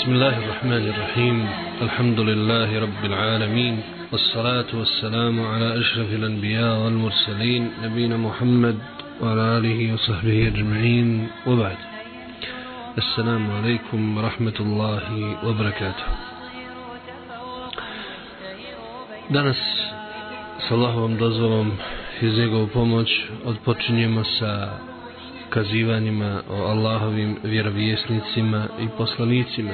بسم الله الرحمن الرحيم الحمد لله رب العالمين والصلاة والسلام على أشرف الأنبياء والمرسلين نبينا محمد وعلى آله وصحبه أجمعين وبعد السلام عليكم ورحمة الله وبركاته Danas s Allahovom dozvolom i uz njegovu pomoć odpočinjemo sa kazivanjima o Allahovim vjerovjesnicima i poslanicima.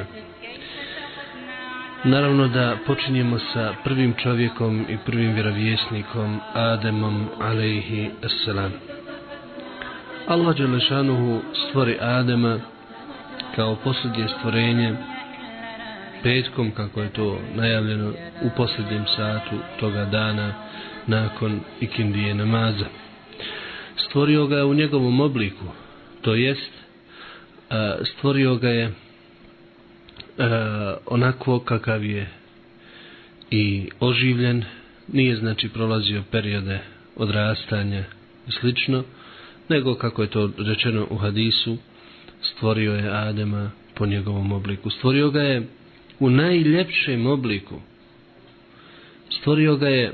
Naravno da počinjemo sa prvim čovjekom i prvim vjerovjesnikom Ademom alaihi assalam. Allah Đelešanuhu stvori Adema kao posljednje stvorenje petkom kako je to najavljeno u posljednjem satu toga dana nakon ikindije namaza stvorio ga je u njegovom obliku to jest e, stvorio ga je e, onako kakav je i oživljen nije znači prolazio periode odrastanja i slično nego kako je to rečeno u hadisu stvorio je Adema po njegovom obliku. Stvorio ga je u najljepšem obliku. Stvorio ga je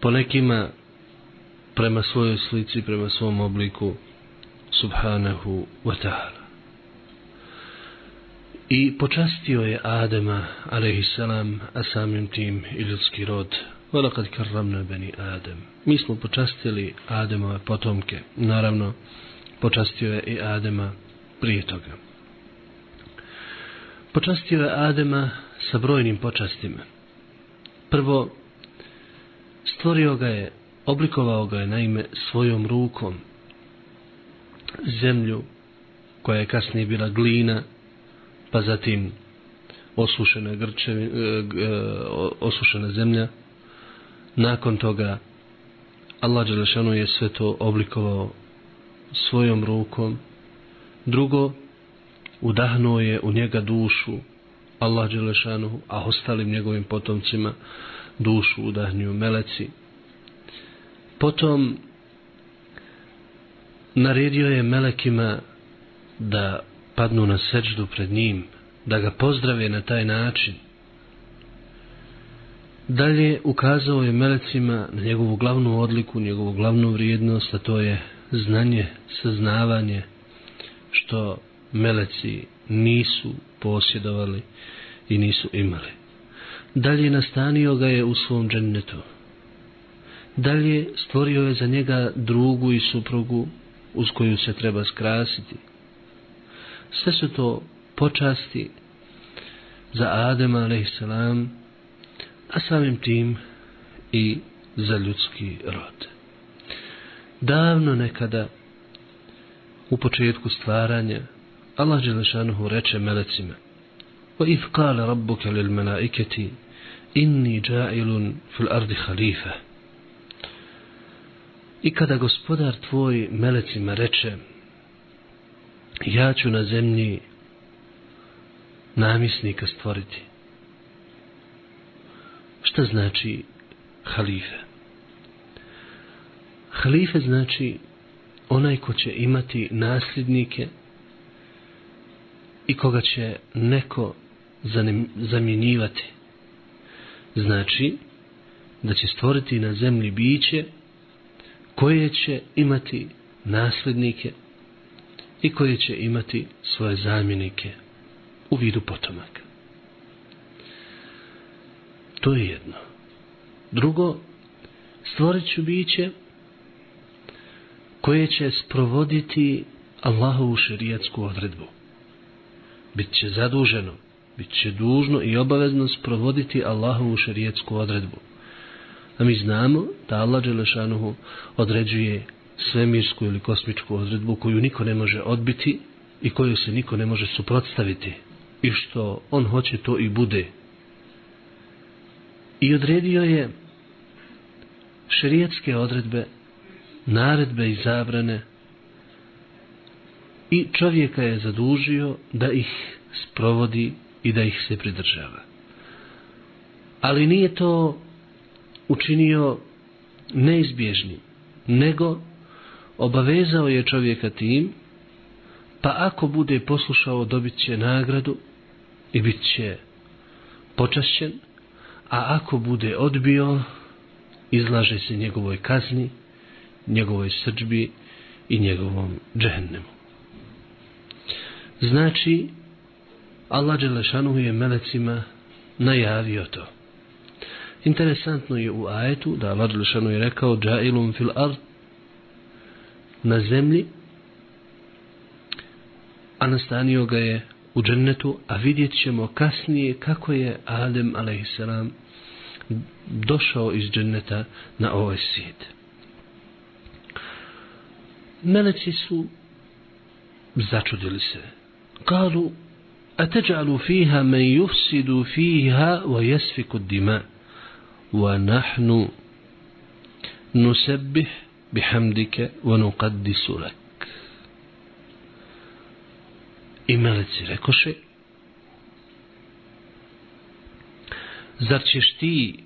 po nekima prema svojoj slici, prema svom obliku subhanahu wa ta'ala. I počastio je Adama, alaihissalam, a samim tim i ljudski rod. Volakad karramna beni Adem. Mi smo počastili Ademove potomke. Naravno, počastio je i Adema prije toga. Počastio je Adema sa brojnim počastima. Prvo, stvorio ga je oblikovao ga je naime svojom rukom zemlju koja je kasnije bila glina pa zatim osušena grčevi, e, e, osušena zemlja. Nakon toga Allah Đelešanu je sve to oblikovao svojom rukom. Drugo udahnuo je u njega dušu Allah Đelešanu a ostalim njegovim potomcima dušu udahnju meleci. Potom naredio je melekima da padnu na seđdu pred njim, da ga pozdrave na taj način. Dalje ukazao je melecima na njegovu glavnu odliku, njegovu glavnu vrijednost, a to je znanje, saznavanje, što meleci nisu posjedovali i nisu imali. Dalje nastanio ga je u svom džennetu. Dalje stvorio je za njega drugu i suprugu uz koju se treba skrasiti. Sve su to počasti za Adema a.s. a samim tim i za ljudski rod. Davno nekada u početku stvaranja Allah Đelešanuhu reče melecima وَإِذْ قَالَ رَبُّكَ لِلْمَلَائِكَةِ إِنِّي جَائِلٌ فِي الْأَرْضِ خَلِيفَةً I kada gospodar tvoj melecima reče ja ću na zemlji namisnika stvoriti. Šta znači halife? Halife znači onaj ko će imati nasljednike i koga će neko zamjenjivati. Znači da će stvoriti na zemlji biće koje će imati nasljednike i koje će imati svoje zamjenike u vidu potomaka. To je jedno. Drugo, stvorit ću biće koje će sprovoditi Allahovu šerijatsku odredbu. Bit će zaduženo, bit će dužno i obavezno sprovoditi Allahovu šerijatsku odredbu. A mi znamo da Allah Đelešanuhu određuje svemirsku ili kosmičku odredbu koju niko ne može odbiti i koju se niko ne može suprotstaviti. I što on hoće to i bude. I odredio je šerijetske odredbe, naredbe i zabrane i čovjeka je zadužio da ih sprovodi i da ih se pridržava. Ali nije to učinio neizbježnim, nego obavezao je čovjeka tim, pa ako bude poslušao dobit će nagradu, i bit će počašćen, a ako bude odbio, izlaže se njegovoj kazni, njegovoj srđbi i njegovom džehennemu. Znači, Allah Đelešanu je melecima najavio to. Interesantno je u ajetu da Allah Đelešanu je rekao Džailum fil ard na zemlji a nastanio ga je u džennetu, a vidjet ćemo kasnije kako je Adem a.s. došao iz dženneta na ovaj svijet. Meleci su začudili se. Kalu, a teđalu fiha men yufsidu fiha wa jesfiku dima, ونحن نسبح بحمدك ونقدس لك. I meleci rekoše, zar ćeš ti,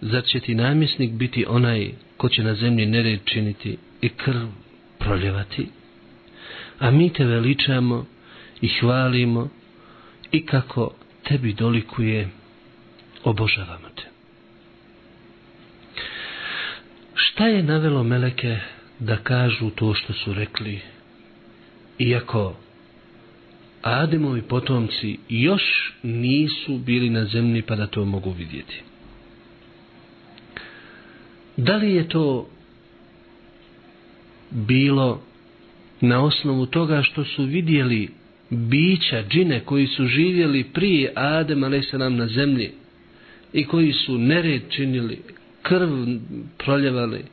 zar će ti namjesnik biti onaj ko će na zemlji nered činiti i krv proljevati? A mi te veličamo i hvalimo i kako tebi dolikuje, obožavamo te. Šta je navelo meleke da kažu to što su rekli, iako Ademovi potomci još nisu bili na zemlji pa da to mogu vidjeti. Da li je to bilo na osnovu toga što su vidjeli bića, džine koji su živjeli prije Adem a.s. na zemlji i koji su nered činili, krv proljevali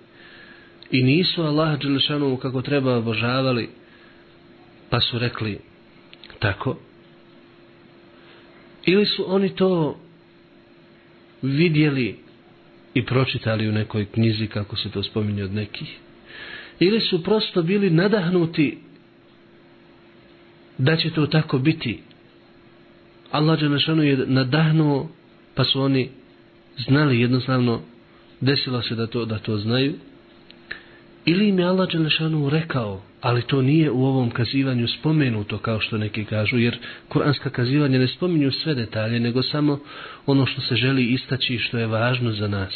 i nisu Allah Đelešanu kako treba obožavali pa su rekli tako? Ili su oni to vidjeli i pročitali u nekoj knjizi kako se to spominje od nekih? Ili su prosto bili nadahnuti da će to tako biti? Allah Đelešanu je nadahnuo pa su oni znali jednostavno desilo se da to, da to znaju ili im je Allah Đelešanu rekao ali to nije u ovom kazivanju spomenuto kao što neki kažu, jer kuranska kazivanja ne spominju sve detalje, nego samo ono što se želi istaći i što je važno za nas.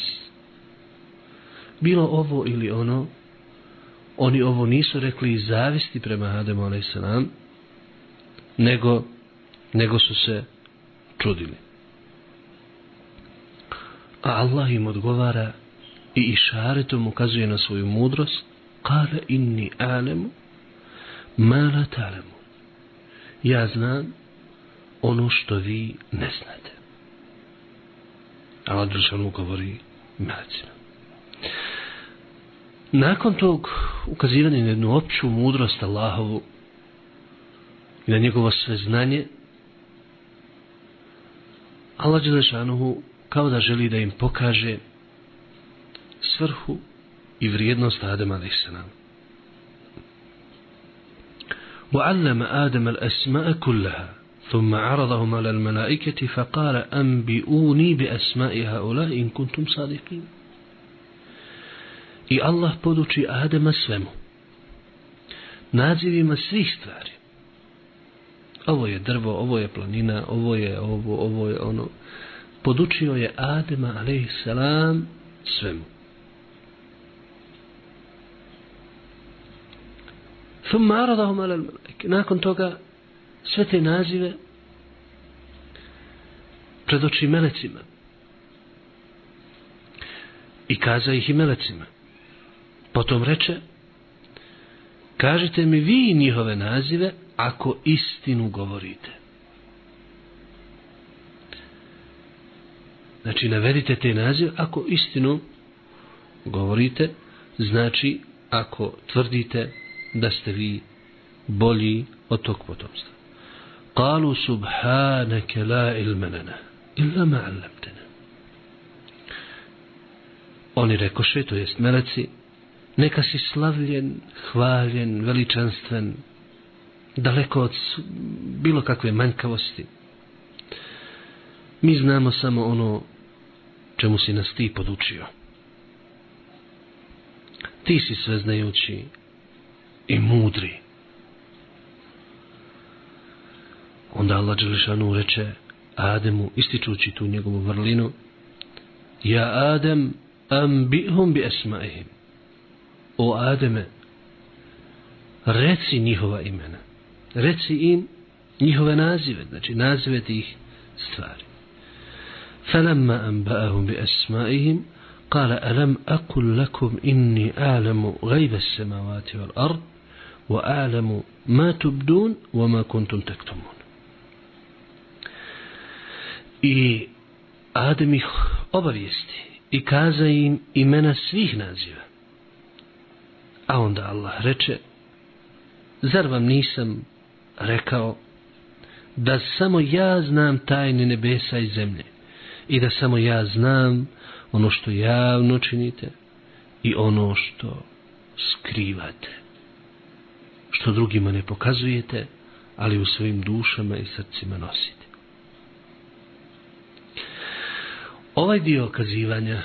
Bilo ovo ili ono, oni ovo nisu rekli iz zavisti prema Ademu a.s. Nego, nego su se čudili. A Allah im odgovara i išaretom ukazuje na svoju mudrost Kale inni alemu mala talemu. Ja znam ono što vi ne znate. Allah Đelšanu govori melecima. Nakon tog ukazivanja na jednu opću mudrost Allahovu i na njegovo sve znanje, Allah Đelešanuhu kao da želi da im pokaže svrhu i vrijednost Adama a.s. وعلم آدم الأسماء كلها ثم عرضهم على الملائكة فقال أنبئوني بأسماء هؤلاء إن كنتم صادقين I Allah poduči Adama svemu. Nadzivima svih stvari. Ovo je drvo, ovo je planina, ovo je ovo, ovo je ono. podučio je Adema a.s. svemu. Thumma aradahum ala al-malaike. Nakon toga sve te nazive predoči melecima. I kaza ih i melecima. Potom reče, kažite mi vi njihove nazive ako istinu govorite. Znači navedite te nazive ako istinu govorite znači ako tvrdite da ste vi bolji od tog potomstva. Kalu subhanake la ilmenana illa ma allamtena. Oni rekoše, to jest meleci, neka si slavljen, hvaljen, veličanstven, daleko od bilo kakve manjkavosti. Mi znamo samo ono čemu si nas ti podučio. Ti si sveznajući, i mudri. Onda Allah Đelešanu reče Ademu, ističući tu njegovu vrlinu, Ja Adem, ambihum bi esmaihim. O Ademe, reci njihova imena. Reci im njihove nazive, znači nazive tih stvari. فلما أنبأهم بأسمائهم قال ألم أقل لكم إني أعلم غيب السماوات والأرض وأعلم ما تبدون وما كنتم تكتمون I Adem ih obavijesti i kaza im imena svih naziva. A onda Allah reče, zar vam nisam rekao da samo ja znam tajne nebesa i zemlje I da samo ja znam ono što javno činite i ono što skrivate što drugima ne pokazujete ali u svojim dušama i srcima nosite ovaj dio okazivanja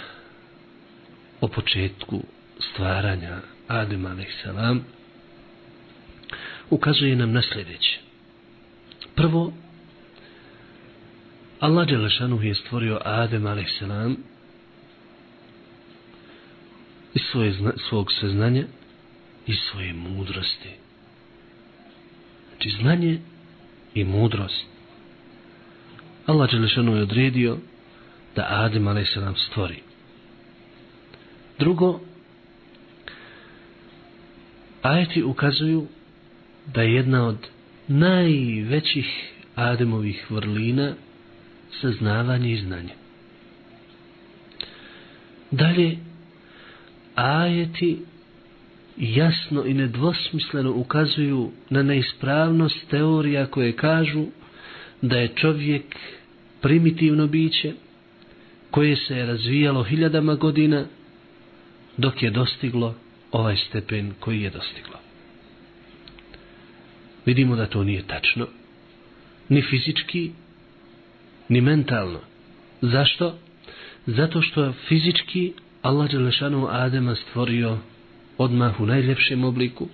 o početku stvaranja Adem a.s. ukazuje nam na sljedeće prvo Allah Đelešanu je stvorio Adem a.s. iz svoje, svog saznanja i svoje mudrosti. Znači znanje i mudrost. Allah Đelešanu je odredio da Adem a.s. stvori. Drugo, ajeti ukazuju da je jedna od najvećih Ademovih vrlina saznavanje i znanje. Dalje, ajeti jasno i nedvosmisleno ukazuju na neispravnost teorija koje kažu da je čovjek primitivno biće koje se je razvijalo hiljadama godina dok je dostiglo ovaj stepen koji je dostiglo. Vidimo da to nije tačno, ni fizički, ni mentalno. Zašto? Zato što fizički Allah Đelešanu Adema stvorio odmah u najljepšem obliku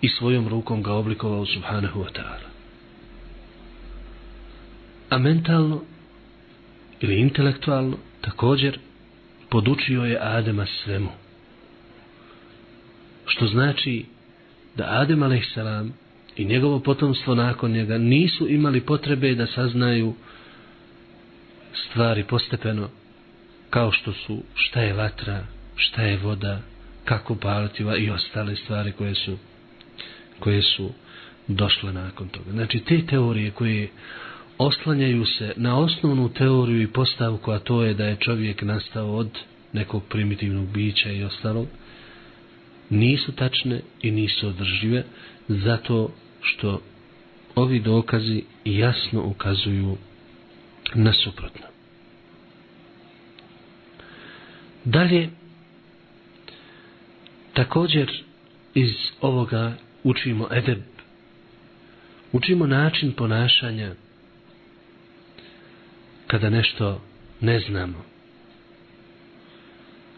i svojom rukom ga oblikovao subhanahu wa ta'ala. A mentalno ili intelektualno također podučio je Adema svemu. Što znači da Adem a.s i njegovo potomstvo nakon njega nisu imali potrebe da saznaju stvari postepeno kao što su šta je vatra, šta je voda, kako paliti i ostale stvari koje su koje su došle nakon toga. Znači te teorije koje oslanjaju se na osnovnu teoriju i postavku, a to je da je čovjek nastao od nekog primitivnog bića i ostalog, nisu tačne i nisu održive, zato što ovi dokazi jasno ukazuju na suprotno. Dalje, također iz ovoga učimo edeb, učimo način ponašanja kada nešto ne znamo.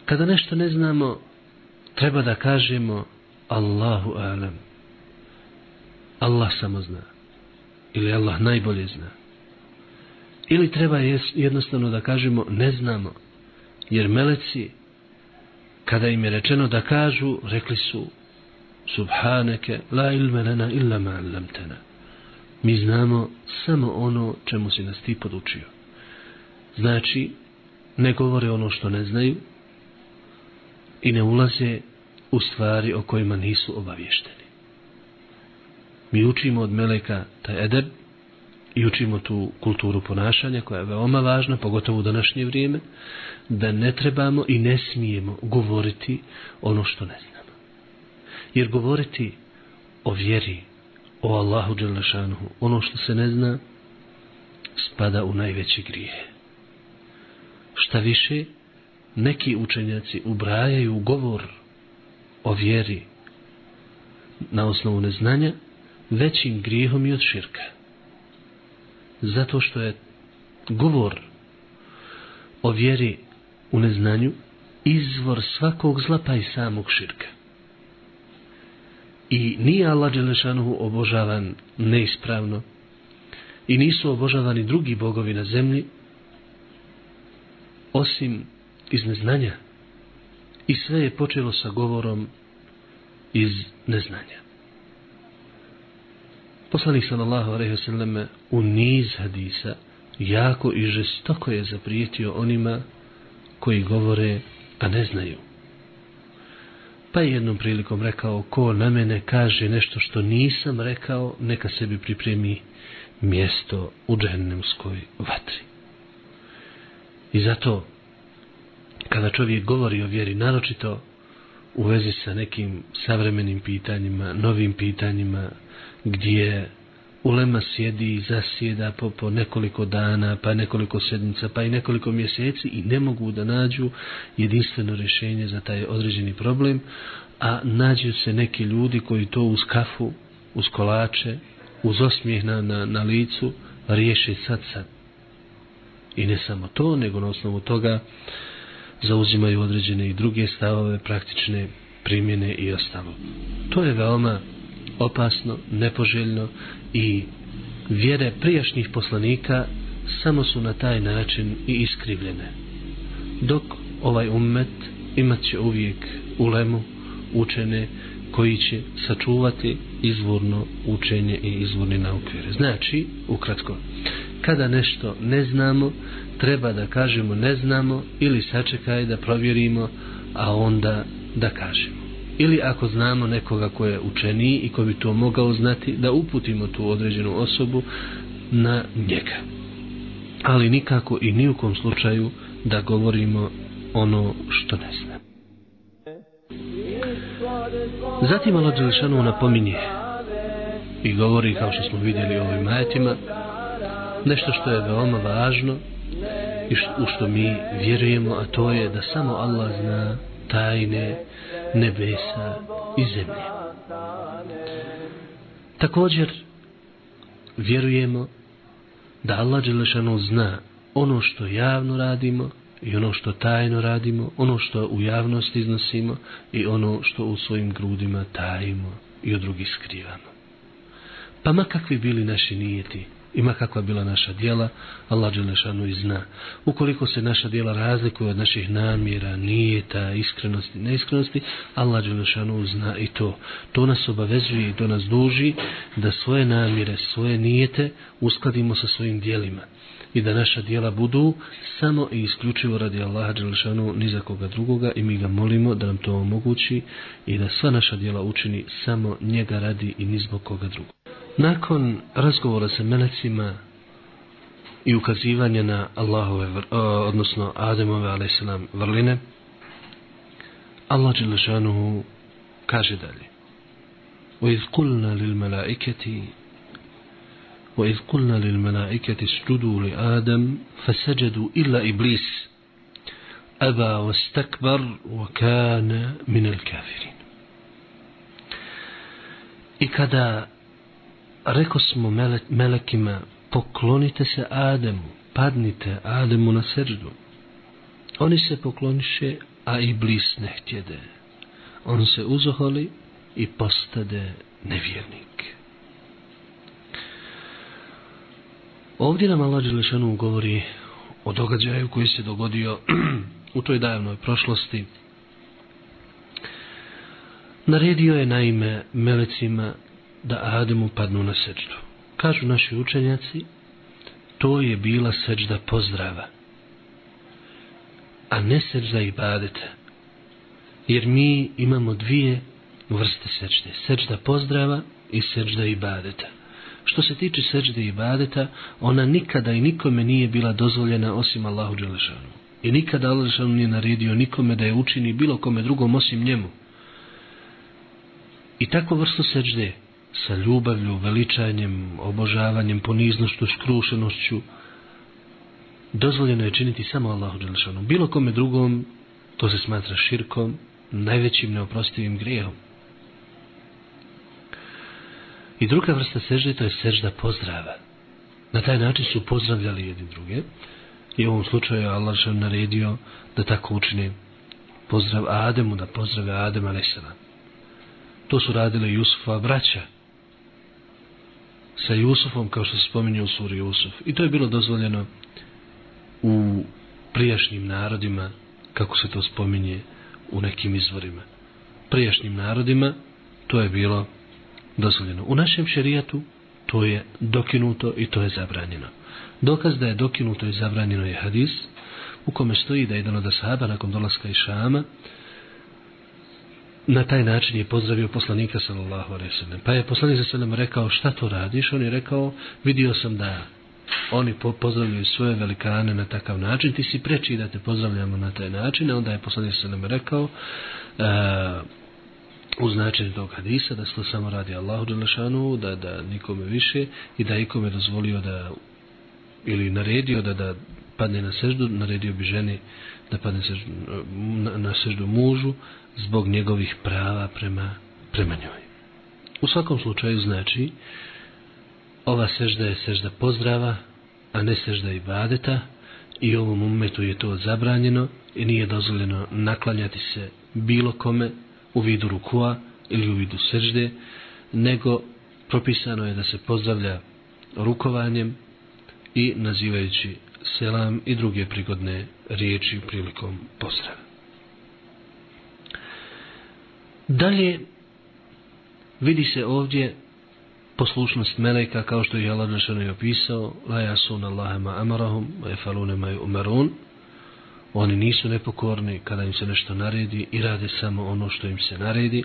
Kada nešto ne znamo, treba da kažemo Allahu alam. Allah samo zna. Ili Allah najbolje zna. Ili treba jednostavno da kažemo ne znamo. Jer meleci, kada im je rečeno da kažu, rekli su Subhaneke, la ilme lana illa ma allamtana. Mi znamo samo ono čemu si nas ti podučio. Znači, ne govore ono što ne znaju i ne ulaze u stvari o kojima nisu obavješteni mi učimo od meleka taj edeb i učimo tu kulturu ponašanja koja je veoma važna, pogotovo u današnje vrijeme, da ne trebamo i ne smijemo govoriti ono što ne znamo. Jer govoriti o vjeri, o Allahu Đelešanuhu, ono što se ne zna, spada u najveće grije. Šta više, neki učenjaci ubrajaju govor o vjeri na osnovu neznanja, većim grijehom i od širka. Zato što je govor o vjeri u neznanju izvor svakog zla pa i samog širka. I nije Allah Đelešanuhu obožavan neispravno i nisu obožavani drugi bogovi na zemlji osim iz neznanja i sve je počelo sa govorom iz neznanja. Poslanik sallallahu alejhi ve selleme u niz hadisa jako i žestoko je zaprijetio onima koji govore a ne znaju. Pa je jednom prilikom rekao ko na mene kaže nešto što nisam rekao neka sebi pripremi mjesto u džennemskoj vatri. I zato kada čovjek govori o vjeri naročito u vezi sa nekim savremenim pitanjima, novim pitanjima, gdje ulema sjedi i zasjeda po, po nekoliko dana, pa nekoliko sedmica, pa i nekoliko mjeseci i ne mogu da nađu jedinstveno rješenje za taj određeni problem, a nađu se neki ljudi koji to uz kafu, uz kolače, uz osmijeh na, na, na licu, riješe sad sad. I ne samo to, nego na osnovu toga zauzimaju određene i druge stavove, praktične primjene i ostalo. To je veoma opasno, nepoželjno i vjere prijašnjih poslanika samo su na taj način i iskrivljene. Dok ovaj ummet imat će uvijek ulemu, učene, koji će sačuvati izvorno učenje i izvorni naukvire. Znači, ukratko, kada nešto ne znamo, treba da kažemo ne znamo ili sačekaj da provjerimo, a onda da kažemo. Ili ako znamo nekoga ko je učeniji i ko bi to mogao znati, da uputimo tu određenu osobu na njega. Ali nikako i ni u kom slučaju da govorimo ono što ne zna. Zatim Allah Đelešanu napominje i govori kao što smo vidjeli u ovim majetima nešto što je veoma važno i u što mi vjerujemo, a to je da samo Allah zna tajne nebesa i zemlje. Također vjerujemo da Allah Đelešanu zna ono što javno radimo i ono što tajno radimo, ono što u javnost iznosimo i ono što u svojim grudima tajimo i od drugih skrivamo. Pa ma kakvi bili naši nijeti, ima kakva bila naša dijela, Allah Đelešanu i zna. Ukoliko se naša dijela razlikuju od naših namjera, nijeta, iskrenosti, neiskrenosti, Allah Đelešanu zna i to. To nas obavezuje i to nas duži da svoje namjere, svoje nijete uskladimo sa svojim dijelima i da naša dijela budu samo i isključivo radi Allaha Đelešanu ni za koga drugoga i mi ga molimo da nam to omogući i da sva naša dijela učini samo njega radi i ni zbog koga drugog. Nakon razgovora sa melecima i ukazivanja na Allahove, odnosno Ademove, a.s. vrline, Allah Đelešanuhu kaže dalje. وَإِذْ قُلْنَا لِلْمَلَائِكَةِ وَإِذْ قُلْنَا لِلْمَلَائِكَةِ اسْجُدُوا لِآدَمَ فَسَجَدُوا إِلَّا إِبْلِيسَ أَبَى وَاسْتَكْبَرَ وَكَانَ مِنَ الْكَافِرِينَ I reko smo melek, melekima, poklonite se Ademu, padnite Ademu na srđu. Oni se pokloniše, a i blis ne htjede. On se uzoholi i postade nevjernik. Ovdje nam Allah Đelešanu govori o događaju koji se dogodio u toj davnoj prošlosti. Naredio je naime melecima da Ademu padnu na seđdu. Kažu naši učenjaci, to je bila seđda pozdrava, a ne seđda ibadeta. Jer mi imamo dvije vrste seđde. Seđda pozdrava i seđda ibadeta. Što se tiče seđde ibadeta, ona nikada i nikome nije bila dozvoljena osim Allahu Đelešanu. I nikada Allah Đelešanu nije naredio nikome da je učini bilo kome drugom osim njemu. I tako vrstu seđde sa ljubavlju, veličanjem, obožavanjem, poniznošću, skrušenošću, dozvoljeno je činiti samo Allahu Đelešanu. Bilo kome drugom, to se smatra širkom, najvećim neoprostivim grijehom. I druga vrsta sežde, to je sežda pozdrava. Na taj način su pozdravljali jedni druge. I u ovom slučaju Allah što naredio da tako učini pozdrav Ademu, da pozdrave Adem a.s. To su radile Jusufa braća, sa Jusufom kao što se spominje u suri Jusuf. I to je bilo dozvoljeno u prijašnjim narodima kako se to spominje u nekim izvorima. Prijašnjim narodima to je bilo dozvoljeno. U našem šerijatu to je dokinuto i to je zabranjeno. Dokaz da je dokinuto i zabranjeno je hadis u kome stoji da je jedan od ashaba nakon dolaska iz Šama na taj način je pozdravio poslanika sallallahu alejhi ve sellem. Pa je poslanik sallallahu rekao šta to radiš? On je rekao vidio sam da oni pozdravljaju svoje velikane na takav način, ti si preči da te pozdravljamo na taj način, a onda je poslanik sallallahu rekao e, uh, u značenju tog hadisa da se to samo radi Allahu Đelešanu, da, da nikome više i da ikome dozvolio da ili naredio da, da padne na seždu, naredio bi ženi da padne seždu, na, na seždu mužu zbog njegovih prava prema, prema njoj. U svakom slučaju znači ova sežda je sežda pozdrava, a ne sežda i badeta i ovom umetu je to zabranjeno i nije dozvoljeno naklanjati se bilo kome u vidu rukua ili u vidu sežde, nego propisano je da se pozdravlja rukovanjem i nazivajući selam i druge prigodne riječi prilikom pozdrava. Dalje vidi se ovdje poslušnost meleka kao što je Allah našano je opisao la jasun Allahema amarahum wa jefalune ma umarun oni nisu nepokorni kada im se nešto naredi i rade samo ono što im se naredi.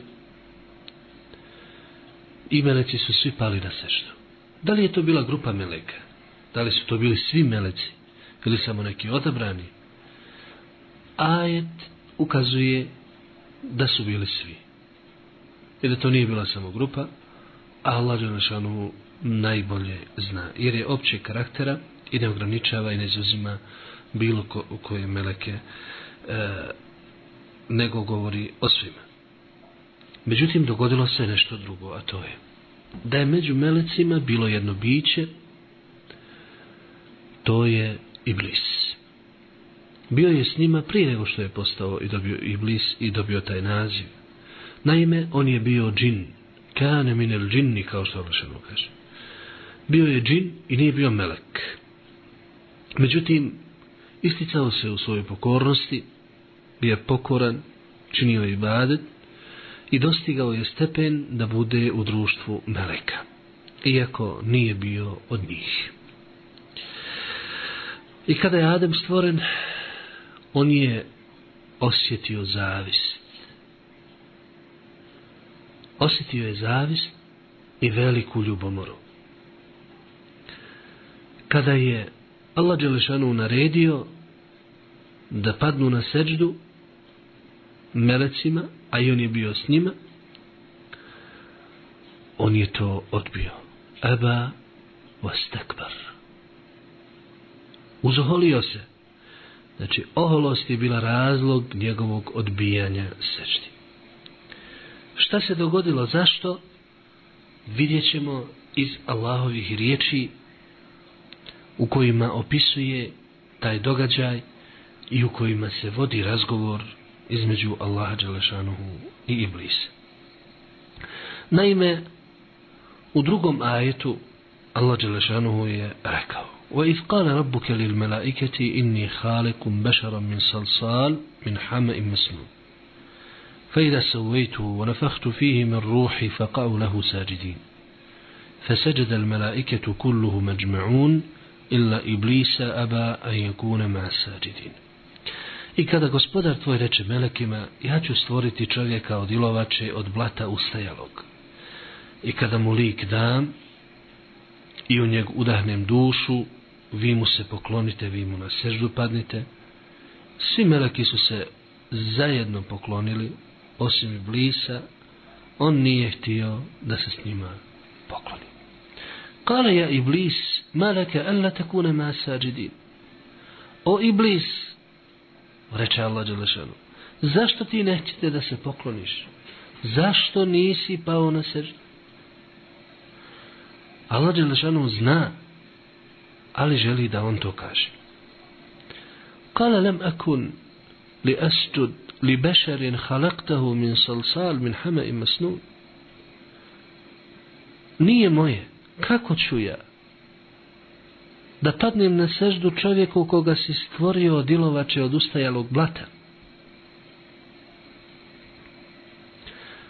I meleci su svi pali na seštu da li je to bila grupa meleka? Da li su to bili svi meleci? Ili samo neki odabrani. Ajet ukazuje da su bili svi. I da to nije bila samo grupa a Allah Đelešanu najbolje zna. Jer je opće karaktera i ne ograničava i ne izuzima bilo ko, u koje meleke e, nego govori o svima. Međutim dogodilo se nešto drugo a to je da je među melecima bilo jedno biće to je Iblis. Bio je s njima prije nego što je postao i dobio Iblis i dobio taj naziv. Naime, on je bio džin. Kane minel džinni, kao što Allahšanu kaže. Bio je džin i nije bio melek. Međutim, isticao se u svojoj pokornosti, bio je pokoran, činio ibadet i dostigao je stepen da bude u društvu meleka. Iako nije bio od njih. I kada je Adem stvoren, on je osjetio zavist. Osjetio je zavist i veliku ljubomoru. Kada je Allah Đelešanu naredio da padnu na seđdu melecima, a i on je bio s njima, on je to odbio. Eba was takbar uzoholio se. Znači, oholost je bila razlog njegovog odbijanja sečti. Šta se dogodilo? Zašto? Vidjet ćemo iz Allahovih riječi u kojima opisuje taj događaj i u kojima se vodi razgovor između Allaha Đelešanuhu i Iblisa. Naime, u drugom ajetu Allah Đelešanuhu je rekao وإذ قال ربك للملائكة إني خالق بشرا من صلصال من حمأ مسنون. فإذا سويته ونفخت فيه من روحي فقعوا له ساجدين. فسجد الملائكة كله مجمعون إلا إبليس أبى أن يكون مع الساجدين. I kada gospodar tvoj reče melekima, ja ću stvoriti čovjeka od ilovače od blata ustajalog. I kada mu lik dam i u njeg udahnem dušu, vi mu se poklonite, vi mu na seždu padnite. Svi meleki su se zajedno poklonili, osim Iblisa, on nije htio da se s njima pokloni. Kale ja Iblis, meleke, alla takune ma sađidin. O Iblis, reče Allah Đelešanu, zašto ti nećete da se pokloniš? Zašto nisi pao na seždu? Allah Đelešanu zna ali želi da on to kaže. Kala lem akun li asjud li bešarin halaktahu min salsal min hama i masnun. Nije moje kako ću ja da padnem na seždu čovjeku koga si stvorio od ilovače od ustajalog blata.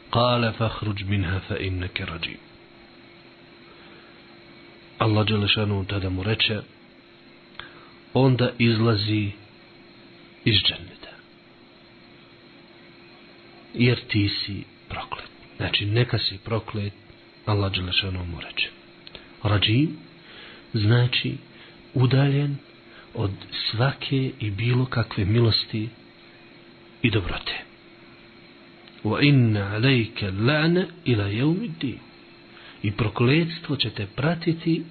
Kale fahruđ minha fa inneke rađim. Allah Đelešanu tada mu reče, onda izlazi iz dženneta. Jer ti si proklet. Znači, neka si proklet, Allah Đelešanu mu reče. Rađim znači udaljen od svake i bilo kakve milosti i dobrote. Wa inna alejke la'na ila jevmi din. I prokledstvo će te pratiti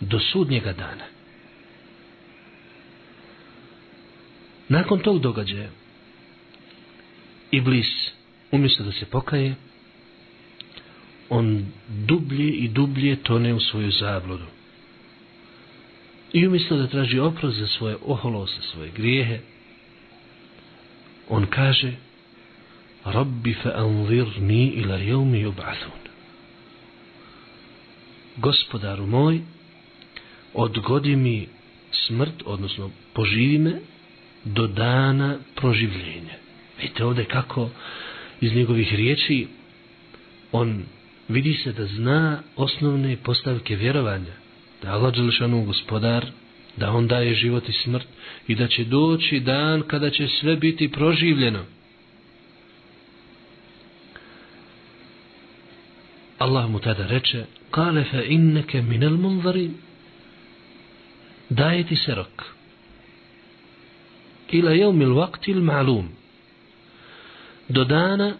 do sudnjega dana. Nakon tog događaja, Iblis, umjesto da se pokaje, on dublje i dublje tone u svoju zabludu. I umjesto da traži oprost za svoje oholose, svoje grijehe, on kaže Rabbi fa anzirni ila jevmi yub'athun. Gospodaru moj, odgodi mi smrt, odnosno poživi me do dana proživljenja. Vidite ovdje kako iz njegovih riječi on vidi se da zna osnovne postavke vjerovanja da Allah Đelešanu gospodar, da on daje život i smrt i da će doći dan kada će sve biti proživljeno. Allah mu tada reče, kale fe inneke minel munvarin, daje ti se rok. Ila jeumil vaktil ma'lum, do dana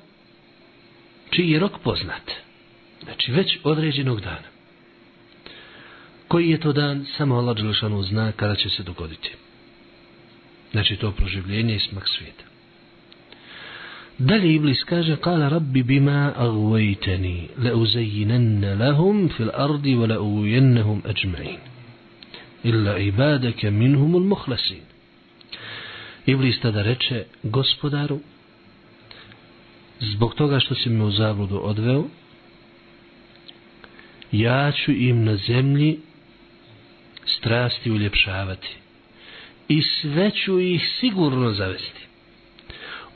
čiji je rok poznat. Znači već određenog dana. Koji je to dan, samo Allah Đelešanu zna kada će se dogoditi. Znači to proživljenje i smak svijeta. Dalje Iblis kaže, kala rabbi bima agvajteni, le uzajinenne lahum fil ardi, ve le ujennehum ajma'in. Illa ibadake minhumul muhlasin. Iblis tada reče, gospodaru, zbog toga što si me u zabludu odveo, ja ću im na zemlji strasti uljepšavati i sve ću ih sigurno zavesti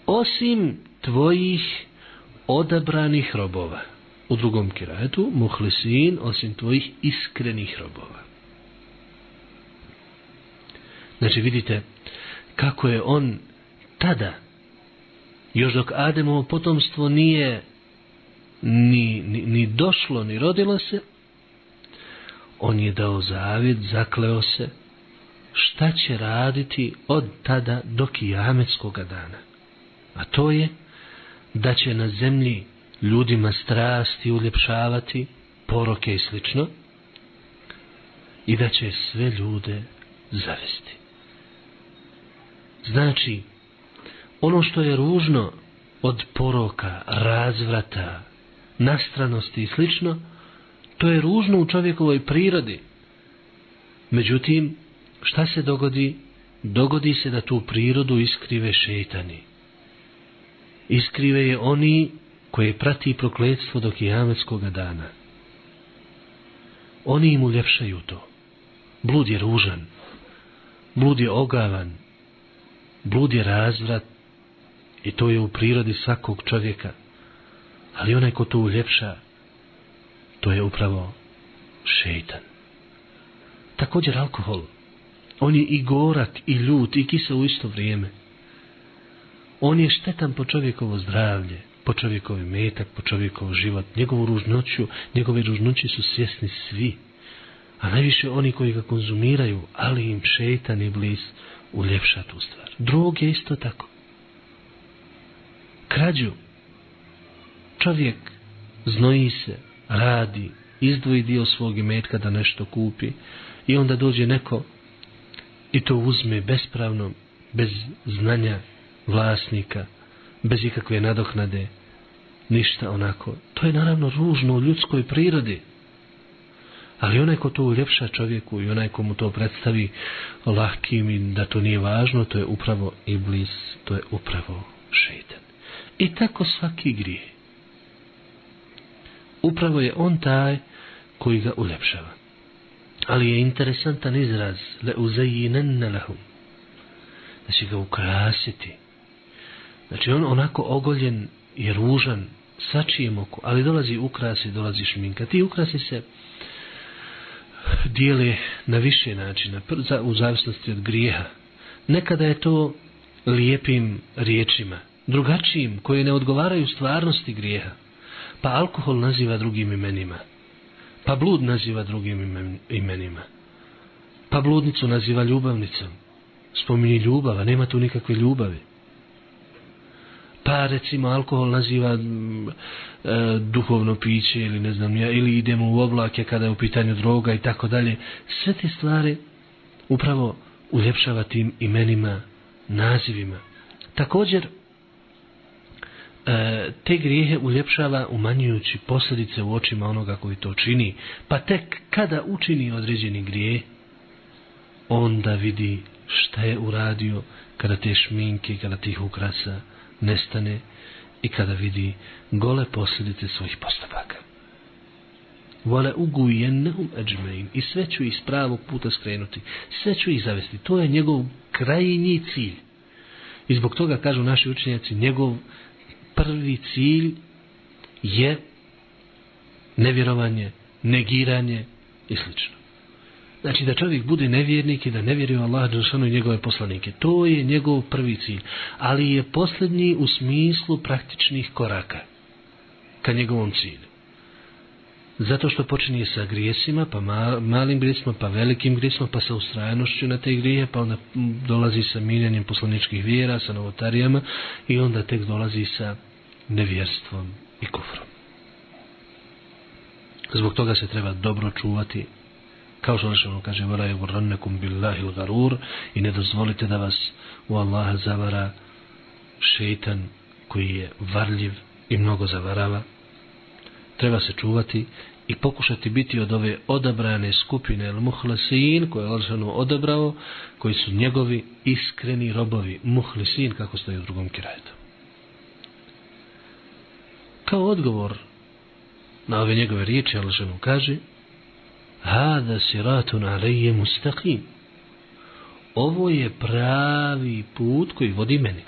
osim tvojih odabranih robova u drugom kirajetu muhlisin osim tvojih iskrenih robova znači vidite kako je on tada još dok Ademovo potomstvo nije ni, ni, ni došlo ni rodilo se on je dao zavjet, zakleo se, šta će raditi od tada do kijametskog dana. A to je da će na zemlji ljudima strasti uljepšavati, poroke i slično, i da će sve ljude zavesti. Znači, ono što je ružno od poroka, razvrata, nastranosti i slično, To je ružno u čovjekovoj prirodi. Međutim, šta se dogodi? Dogodi se da tu prirodu iskrive šeitani. Iskrive je oni koje prati prokledstvo do kijametskog dana. Oni im uljepšaju to. Blud je ružan. Blud je ogavan. Blud je razvrat. I to je u prirodi svakog čovjeka. Ali onaj ko to uljepša, to je upravo šeitan. Također alkohol. On je i gorak, i ljut, i kisa u isto vrijeme. On je štetan po čovjekovo zdravlje, po čovjekovi metak, po čovjekovo život, njegovu ružnoću, njegove ružnoći su svjesni svi. A najviše oni koji ga konzumiraju, ali im šetan i bliz uljepša tu stvar. Drog je isto tako. Krađu. Čovjek znoji se, radi, izdvoji dio svog imetka da nešto kupi i onda dođe neko i to uzme bespravno, bez znanja vlasnika, bez ikakve nadoknade, ništa onako. To je naravno ružno u ljudskoj prirodi. Ali onaj ko to uljepša čovjeku i onaj ko mu to predstavi lahkim i da to nije važno, to je upravo iblis, to je upravo šeitan. I tako svaki grije upravo je on taj koji ga uljepšava. Ali je interesantan izraz le uzajinenne lahum da će ga ukrasiti. Znači on onako ogoljen i ružan sačijem oko, ali dolazi ukrasi, dolazi šminka. Ti ukrasi se dijele na više načina, u zavisnosti od grijeha. Nekada je to lijepim riječima, drugačijim, koje ne odgovaraju stvarnosti grijeha. Pa alkohol naziva drugim imenima. Pa blud naziva drugim imenima. Pa bludnicu naziva ljubavnicom. Spominje ljubav, nema tu nikakve ljubavi. Pa recimo alkohol naziva m, e, duhovno piće ili ne znam ja, ili idemo u oblake kada je u pitanju droga i tako dalje. Sve te stvari upravo uljepšava tim imenima, nazivima. Također, e, te grijehe uljepšava umanjujući posljedice u očima onoga koji to čini. Pa tek kada učini određeni grije, onda vidi šta je uradio kada te šminke, kada tih ukrasa nestane i kada vidi gole posljedice svojih postupaka. Vole ugujennehum ađmein i sve ću iz pravog puta skrenuti, sve ću ih zavesti. To je njegov krajnji cilj. I zbog toga kažu naši učenjaci, njegov prvi cilj je nevjerovanje, negiranje i slično. Znači da čovjek bude nevjernik i da ne vjeruje Allah Đelšanu i njegove poslanike. To je njegov prvi cilj. Ali je posljednji u smislu praktičnih koraka ka njegovom cilju. Zato što počinje sa grijesima, pa malim grijesima, pa velikim grijesima, pa sa ustrajanošću na te grije, pa onda dolazi sa miljenjem poslaničkih vjera, sa novotarijama i onda tek dolazi sa nevjerstvom i kufrom. Zbog toga se treba dobro čuvati kao što ono kaže vela je urannekum billahi l-garur i ne dozvolite da vas u Allaha zavara šeitan koji je varljiv i mnogo zavarava. Treba se čuvati i pokušati biti od ove odabrane skupine el muhlasin koje je Allah odabrao koji su njegovi iskreni robovi. Muhlasin kako stoji u drugom kirajetu. Kao odgovor na ove njegove riječi Allah kaže Hada siratun alejje mustaqim. Ovo je pravi put koji vodi meni.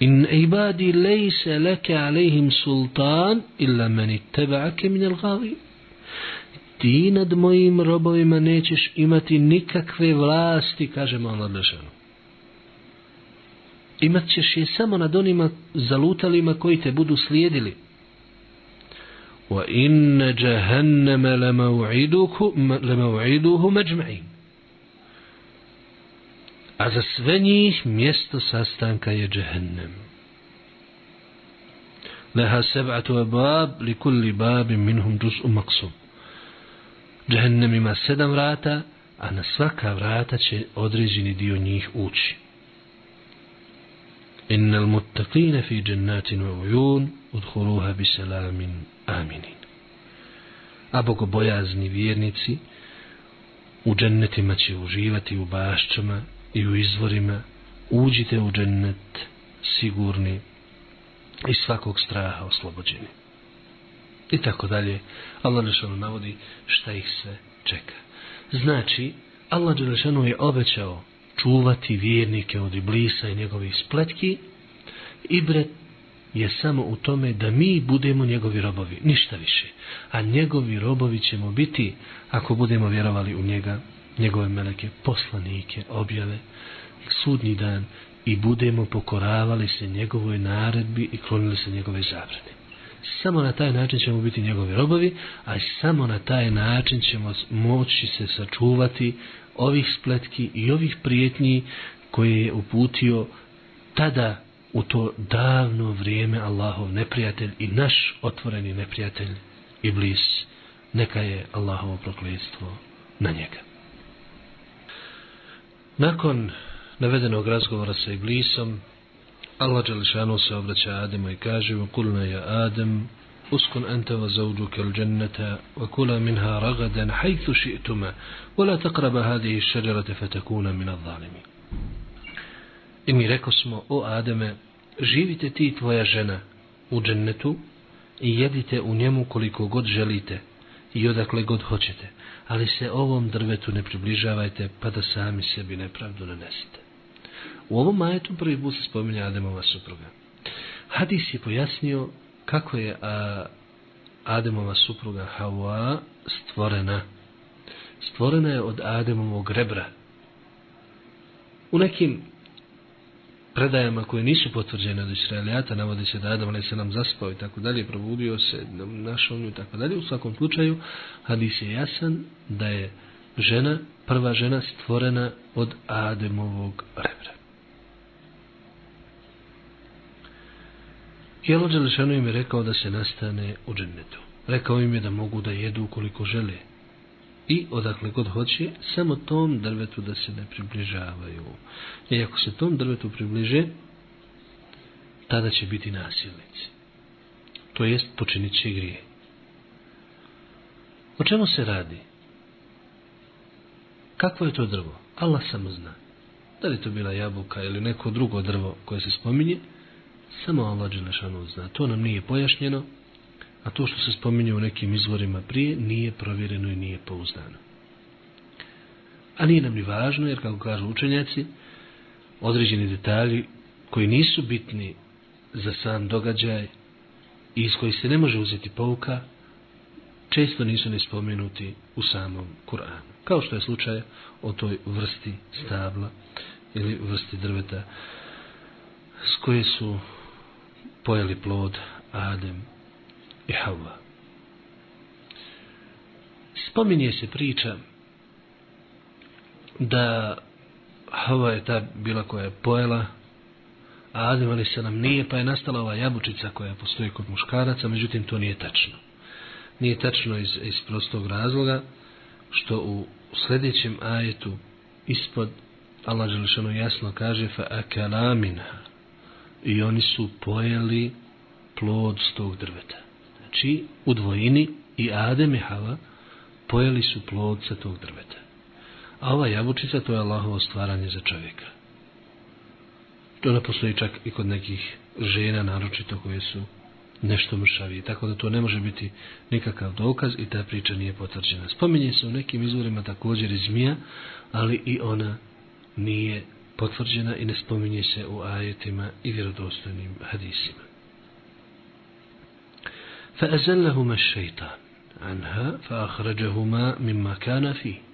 In ibadi lejse leke alejhim sultan illa meni teba'ake min al gavi. Ti nad mojim robovima nećeš imati nikakve vlasti, kaže malo odlešeno. Imat ćeš je samo nad onima zalutalima koji te budu slijedili. وإن جهنم لموعدهم أجمعين A za sve njih mjesto sastanka je džehennem. Leha seb'atu abab li kulli babi minhum džuz'u maksum. Džehennem ima sedam vrata, a na svaka vrata će određeni dio njih ući. Innal muttaqina fi jannatin wa uyun udkhuluha bi salamin aminin. A bogobojazni vjernici u džennetima će uživati u bašćama i u izvorima. Uđite u džennet sigurni i svakog straha oslobođeni. I tako dalje. Allah Đelešanu navodi šta ih sve čeka. Znači, Allah Đelešanu je obećao čuvati vjernike od iblisa i njegovih spletki i bret je samo u tome da mi budemo njegovi robovi, ništa više. A njegovi robovi ćemo biti ako budemo vjerovali u njega, njegove meleke, poslanike, objave, sudnji dan i budemo pokoravali se njegovoj naredbi i klonili se njegove zabrane. Samo na taj način ćemo biti njegovi robovi, a samo na taj način ćemo moći se sačuvati ovih spletki i ovih prijetnji koje je uputio tada u to davno vrijeme Allahov neprijatelj i naš otvoreni neprijatelj Iblis, neka je Allahovo prokletstvo na njega. Nakon navedenog razgovora sa Iblisom, Allah dželešano se obraća Ademu i kaže mu, kulna je Adem, uskun anta wa zauđu kel džennete, va kula minha wa hajthu ši'tume, hadhihi ash-shajarata fatakuna min adh-zalimin I mi rekao smo, o Ademe, živite ti i tvoja žena u džennetu i jedite u njemu koliko god želite, i odakle god hoćete, ali se ovom drvetu ne približavajte pa da sami sebi nepravdu nanesete. U ovom majetu prvi put se spominja Ademova supruga. Hadis je pojasnio kako je a, Ademova supruga Hawa stvorena. Stvorena je od Ademovog rebra. U nekim predajama koje nisu potvrđene od Israelijata, navodi se da Adam ali se nam zaspao i tako dalje, probudio se, našao nju i tako dalje. U svakom slučaju, hadis je jasan da je žena, prva žena stvorena od Ademovog rebra. Jelo Đelešanu im je rekao da se nastane u džennetu. Rekao im je da mogu da jedu koliko žele. I odakle god hoće, samo tom drvetu da se ne približavaju. I ako se tom drvetu približe, tada će biti nasilnici. To jest počinit će grije. O čemu se radi? Kakvo je to drvo? Allah samo zna. Da li to bila jabuka ili neko drugo drvo koje se spominje, Samo Allah Đelešanu zna. To nam nije pojašnjeno, a to što se spominje u nekim izvorima prije nije provjereno i nije pouzdano. A nije nam ni važno, jer kako kažu učenjaci, određeni detalji koji nisu bitni za sam događaj i iz koji se ne može uzeti pouka, često nisu ni spomenuti u samom Kur'anu. Kao što je slučaj o toj vrsti stabla ili vrsti drveta s koje su pojeli plod Adem i Havva. Spominje se priča da Havva je ta bila koja je pojela, a Adem ali se nam nije, pa je nastala ova jabučica koja postoji kod muškaraca, međutim to nije tačno. Nije tačno iz, iz prostog razloga, što u sljedećem ajetu ispod Allah Želešanu jasno kaže fa akalamina i oni su pojeli plod s tog drveta. Znači, u dvojini i Adem i Hava pojeli su plod sa tog drveta. A ova jabučica to je Allahovo stvaranje za čovjeka. To ne postoji čak i kod nekih žena, naročito koje su nešto mršavije. Tako da to ne može biti nikakav dokaz i ta priča nije potvrđena. Spominje se u nekim izvorima također i zmija, ali i ona nije potvrđena i ne spominje se u ajetima i vjerodostojnim hadisima. فأزلهما الشيطان عنها فأخرجهما مما كان فيه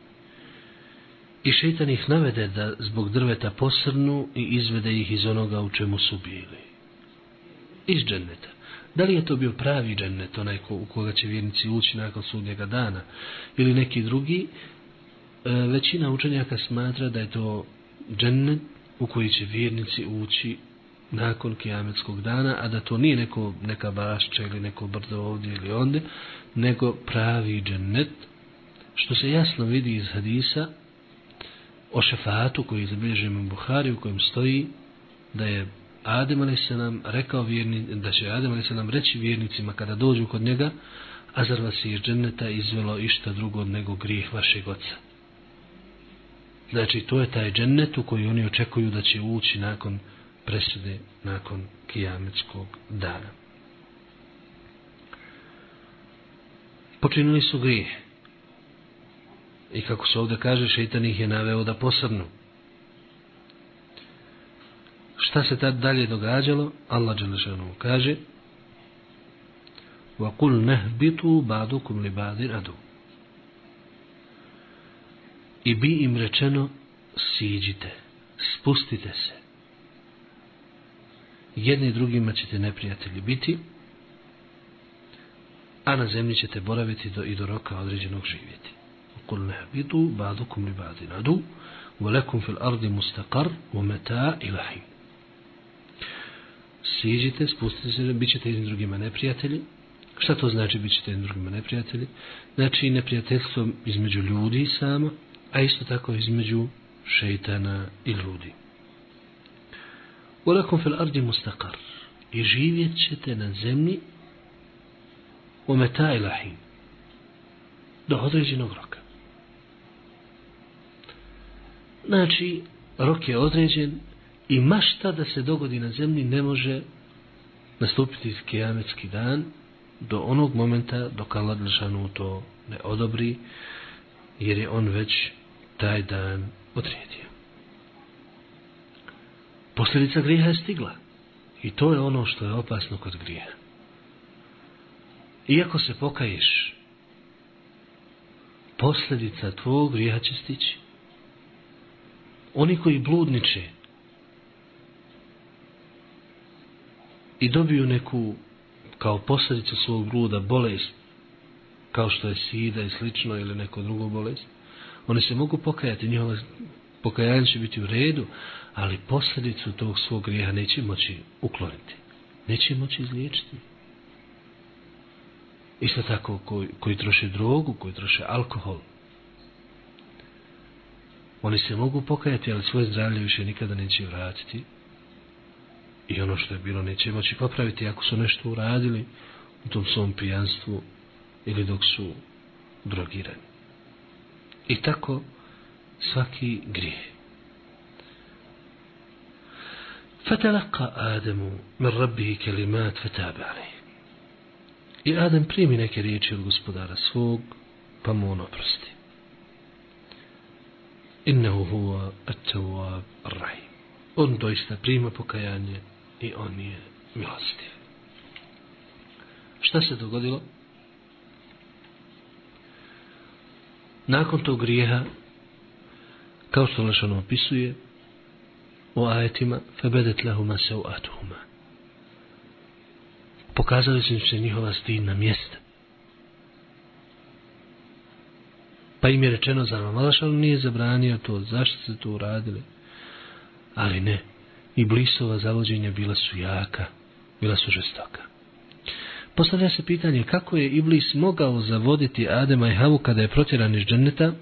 I šeitan ih navede da zbog drveta posrnu i izvede ih iz onoga u čemu su bili. Iz dženneta. Da li je to bio pravi džennet, onaj ko, u koga će vjernici ući nakon sudnjega dana, ili neki drugi, e, većina učenjaka smatra da je to džennet u koji će vjernici ući nakon kijametskog dana, a da to nije neko, neka bašća ili neko brdo ovdje ili onde, nego pravi džennet, što se jasno vidi iz hadisa o šefatu koji je zabilježen u Buhari u kojem stoji da je Adem a.s. rekao vjerni, da će Adem a.s. reći vjernicima kada dođu kod njega, a zar vas je iz dženneta izvelo išta drugo nego grijeh vašeg oca. Znači, to je taj džennet u koji oni očekuju da će ući nakon presude, nakon kijametskog dana. Počinili su grije. I kako se ovdje kaže, šeitan ih je naveo da posrnu. Šta se tad dalje događalo? Allah Đelešanu kaže وَقُلْ نَهْبِتُوا بَعْدُكُمْ لِبَعْدِنْ أَدُوا i bi im rečeno siđite, spustite se. Jedni drugima ćete neprijatelji biti, a na zemlji ćete boraviti do, i do roka određenog živjeti. Kul ne bidu, badukum li badi nadu, volekum fil ardi mustakar, u meta. Siđite, spustite se, bit ćete jedni drugima neprijatelji. Šta to znači bit ćete jedni drugima neprijatelji? Znači neprijateljstvo između ljudi samo, a isto tako između šeitana i ljudi. Ulakum fil ardi mustakar i živjet ćete na zemlji u meta ilahi do određenog roka. Znači, rok je određen i mašta da se dogodi na zemlji ne može nastupiti kijametski dan do onog momenta dok Allah Đelšanu to ne odobri, jer je on već taj dan odredio. Posljedica grijeha je stigla. I to je ono što je opasno kod grijeha. Iako se pokaješ, posljedica tvojeg grijeha će stići. Oni koji bludniče i dobiju neku kao posljedicu svog bluda bolest, kao što je sida i slično ili neko drugo bolest, oni se mogu pokajati, njihova pokajanje će biti u redu, ali posljedicu tog svog grijeha neće moći ukloniti. Neće moći izliječiti. Isto tako koji, koji troše drogu, koji troše alkohol. Oni se mogu pokajati, ali svoje zdravlje više nikada neće vratiti. I ono što je bilo neće moći popraviti ako su nešto uradili u tom svom pijanstvu ili dok su drogirani. I tako svaki grijeh. فتلقى آدم من ربه كلمات فتاب عليه I Adem primi neke riječi od gospodara svog, pa mu on oprosti. Innehu huwa at-tawwab ar-rahim. On doista prima pokajanje i on je milostiv. Šta se dogodilo? Nakon tog grijeha, kao što Lešan opisuje, u ajetima febedet lahuma se u atuhuma. Pokazali su se njihova stidna mjesta. Pa im je rečeno za vam, nije zabranio to, zašto ste to uradili? Ali ne, i blisova zavođenja bila su jaka, bila su žestoka. Postavlja se pitanje kako je Iblis mogao zavoditi Adema i Havu kada je protjeran iz dženneta,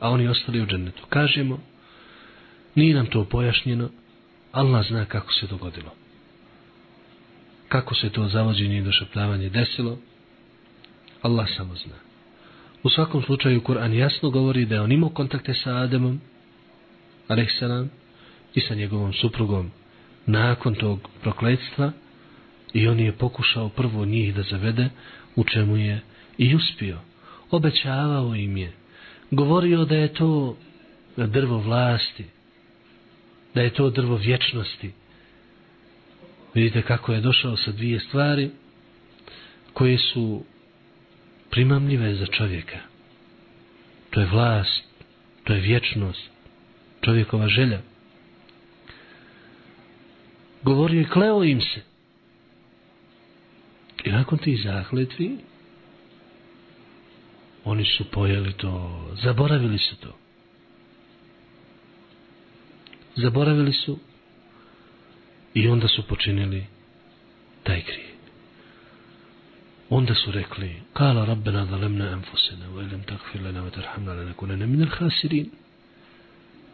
a oni ostali u džennetu. Kažemo, Nije nam to pojašnjeno. Allah zna kako se dogodilo. Kako se to zavođenje i došapljavanje desilo. Allah samo zna. U svakom slučaju Kur'an jasno govori da je on imao kontakte sa Ademom, alaihissalam, i sa njegovom suprugom nakon tog prokledstva i on je pokušao prvo njih da zavede u čemu je i uspio. Obećavao im je. Govorio da je to drvo vlasti, da je to drvo vječnosti. Vidite kako je došao sa dvije stvari koje su primamljive za čovjeka. To je vlast, to je vječnost, čovjekova želja. Govorio i kleo im se. I nakon tih zahletvi, oni su pojeli to, zaboravili su to zaboravili su i onda su počinili taj grije. Onda su rekli, kala rabbena zalemna enfusena, wa ilim takfir lana wa tarhamna lana kunene minel hasirin.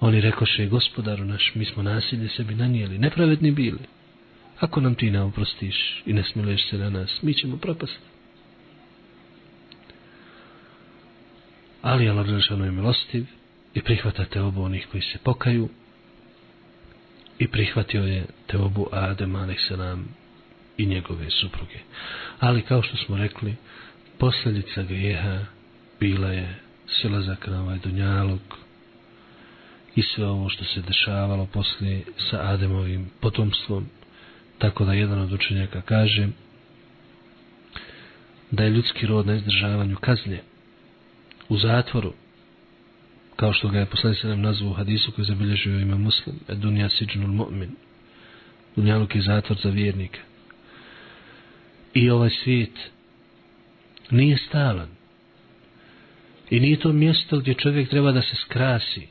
Oni rekoše, gospodaru naš, mi smo nasilje sebi nanijeli, nepravedni bili. Ako nam ti ne oprostiš i ne smiluješ se na nas, mi ćemo propasti. Ali Allah je milostiv i prihvatate obo onih koji se pokaju i prihvatio je teobu Adem a.s. i njegove supruge. Ali kao što smo rekli, posljedica grijeha bila je silazak na ovaj dunjalog i sve ovo što se dešavalo poslije sa Ademovim potomstvom, tako da jedan od učenjaka kaže da je ljudski rod na izdržavanju kazne u zatvoru kao što ga je poslani se nam nazvao u hadisu koji zabilježio ima muslim, e dunja siđnul mu'min, dunjaluk je zatvor za vjernika. I ovaj svijet nije stalan. I nije to mjesto gdje čovjek treba da se skrasi.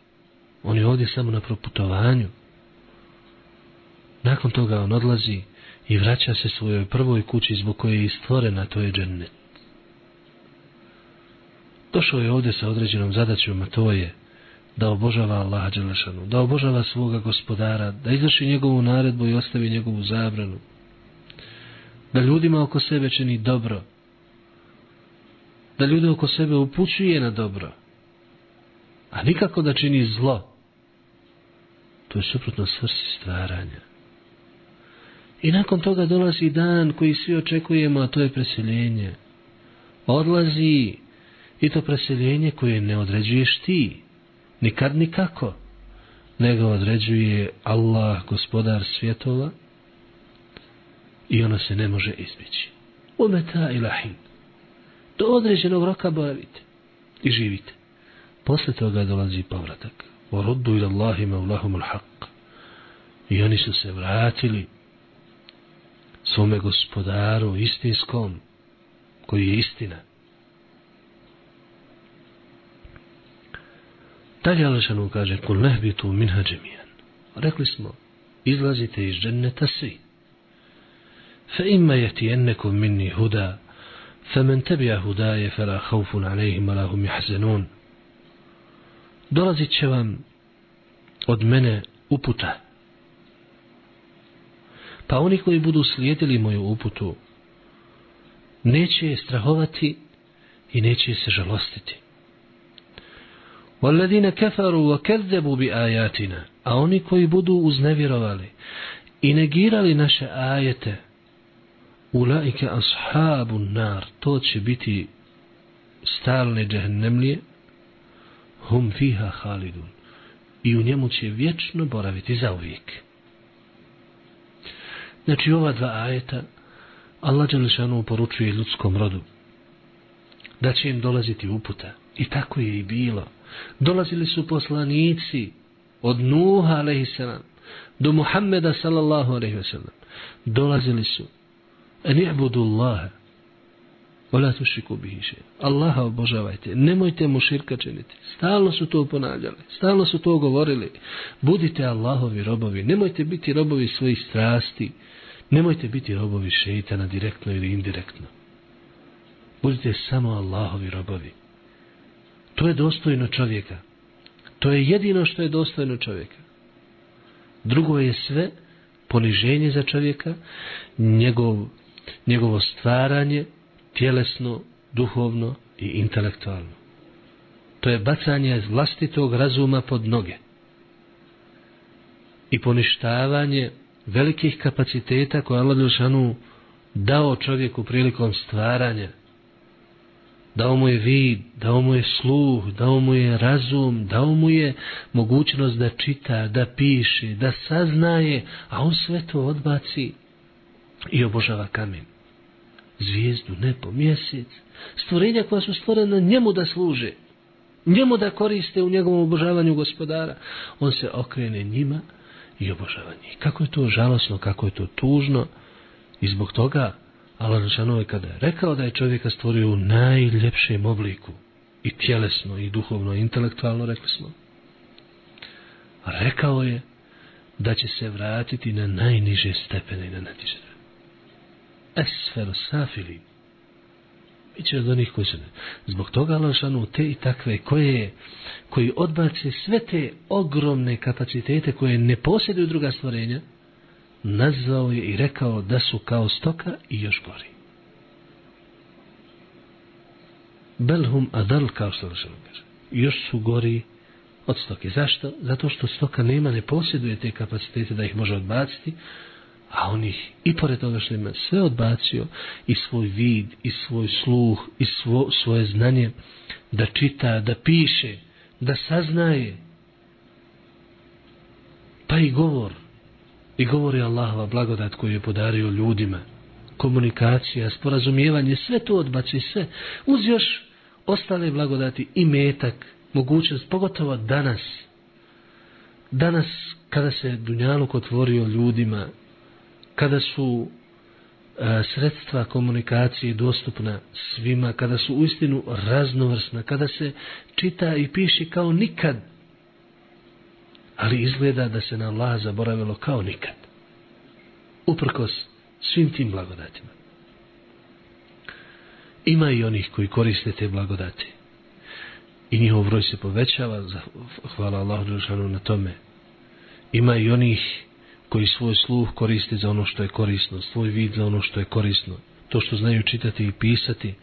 On je ovdje samo na proputovanju. Nakon toga on odlazi i vraća se svojoj prvoj kući zbog koje je stvorena, to je džennet. Došao je ovdje sa određenom zadaćom, a to je da obožava Allaha Đelešanu, da obožava svoga gospodara, da izvrši njegovu naredbu i ostavi njegovu zabranu, da ljudima oko sebe čini dobro, da ljude oko sebe upućuje na dobro, a nikako da čini zlo. To je suprotno svrsi stvaranja. I nakon toga dolazi dan koji svi očekujemo, a to je preseljenje. odlazi i to preseljenje koje ne određuješ ti, nikad nikako, nego određuje Allah, gospodar svjetova, i ono se ne može izbjeći. Umeta ilahin. Do određenog roka boravite i živite. Posle toga dolazi povratak. Voruddu ila Allahi maulahum al-haq. I oni su se vratili svome gospodaru istinskom, koji je istina. Dalje Alešanu kaže, kul nehbitu minha džemijan. Rekli smo, izlazite iz dženneta svi. Fa imma jeti ennekom minni huda, fa men tebija hudaje, fa la haufun alejhim, ala hum jahzenun. Dolazit će vam od mene uputa. Pa oni koji budu slijedili moju uputu, neće je strahovati i neće se žalostiti. وَالَّذِينَ كَفَرُوا وَكَذَّبُوا بِآيَاتِنَا A oni koji budu uznevjerovali i negirali naše ajete, ulaike ashabu nar, to će biti stalne džehennemlije, hum fiha halidun. I u njemu će vječno boraviti za uvijek. Znači ova dva ajeta Allah Đelešanu poručuje ljudskom rodu da će im dolaziti uputa. I tako je i bilo. Dolazili su poslanici od Nuha a.s. do Muhammeda sallallahu a.s. Dolazili su en i'budu Allahe Ola tu šiku bihiše. Allaha obožavajte. Nemojte mu širka činiti. Stalno su to ponavljali. Stalno su to govorili. Budite Allahovi robovi. Nemojte biti robovi svojih strasti. Nemojte biti robovi šeitana direktno ili indirektno. Budite samo Allahovi robovi. To je dostojno čovjeka. To je jedino što je dostojno čovjeka. Drugo je sve poniženje za čovjeka, njegov, njegovo stvaranje, tjelesno, duhovno i intelektualno. To je bacanje vlastitog razuma pod noge. I poništavanje velikih kapaciteta koje Allah Đelšanu dao čovjeku prilikom stvaranja. Dao mu je vid, dao mu je sluh, dao mu je razum, dao mu je mogućnost da čita, da piše, da saznaje, a on sve to odbaci i obožava kamen. Zvijezdu, nebo, mjesec, stvorenja koja su stvorena njemu da služe, njemu da koriste u njegovom obožavanju gospodara, on se okrene njima i obožava njih. Kako je to žalosno, kako je to tužno i zbog toga Allah Žešanu je kada je rekao da je čovjeka stvorio u najljepšem obliku i tjelesno i duhovno i intelektualno rekli smo rekao je da će se vratiti na najniže stepene i na najniže. Esfero safili. Biće od onih koji su ne zbog toga Allah te i takve koje koji odbace sve te ogromne kapacitete koje ne posjeduju druga stvorenja nazvao je i rekao da su kao stoka i još gori. Belhum adal kao što se kaže. Još su gori od stoke. Zašto? Zato što stoka nema, ne posjeduje te kapacitete da ih može odbaciti, a on ih i pored toga što ima sve odbacio i svoj vid, i svoj sluh, i svo, svoje znanje da čita, da piše, da saznaje, pa i govor, i govori Allahova blagodat koju je podario ljudima, komunikacija, sporazumijevanje, sve to odbaci, sve. Uz još ostale blagodati i metak, mogućnost, pogotovo danas. Danas, kada se Dunjaluk otvorio ljudima, kada su e, sredstva komunikacije dostupna svima, kada su uistinu raznovrsna, kada se čita i piše kao nikad, ali izgleda da se na Allah zaboravilo kao nikad. Uprkos svim tim blagodatima. Ima i onih koji koriste te blagodati. I njihov broj se povećava, hvala Allahu Đelšanu na tome. Ima i onih koji svoj sluh koriste za ono što je korisno, svoj vid za ono što je korisno. To što znaju čitati i pisati,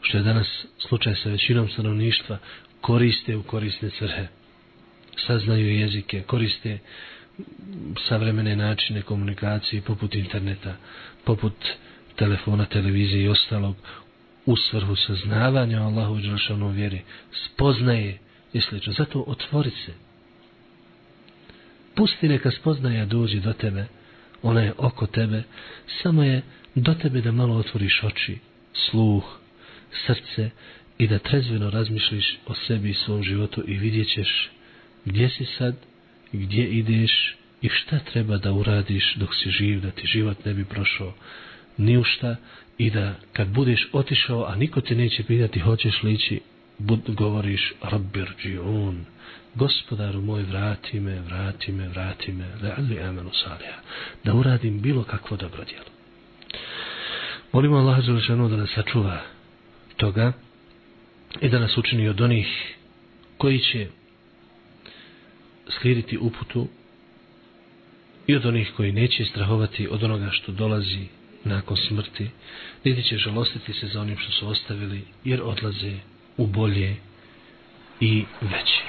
što je danas slučaj sa većinom stanovništva, koriste u korisne srhe saznaju jezike, koriste savremene načine komunikacije poput interneta, poput telefona, televizije i ostalog u svrhu saznavanja Allahu Đelšanu vjeri, spoznaje i slično. Zato otvori se. Pusti neka spoznaja dođe do tebe, ona je oko tebe, samo je do tebe da malo otvoriš oči, sluh, srce i da trezveno razmišljiš o sebi i svom životu i vidjet ćeš gdje si sad, gdje ideš? I šta treba da uradiš dok si živ, da ti život ne bi prošao? Ni u šta. I da kad budeš otišao, a niko te neće pitati hoćeš li ići, bud, govoriš Rabbir džiun, gospodaru moj vrati me, vrati me, vrati me, le'alli amenu salija, da uradim bilo kakvo dobro djelo. Molimo Allah Đelešanu da nas sačuva toga i da nas učini od onih koji će slijediti uputu i od onih koji neće strahovati od onoga što dolazi nakon smrti, niti će žalostiti se za onim što su ostavili, jer odlaze u bolje i veće.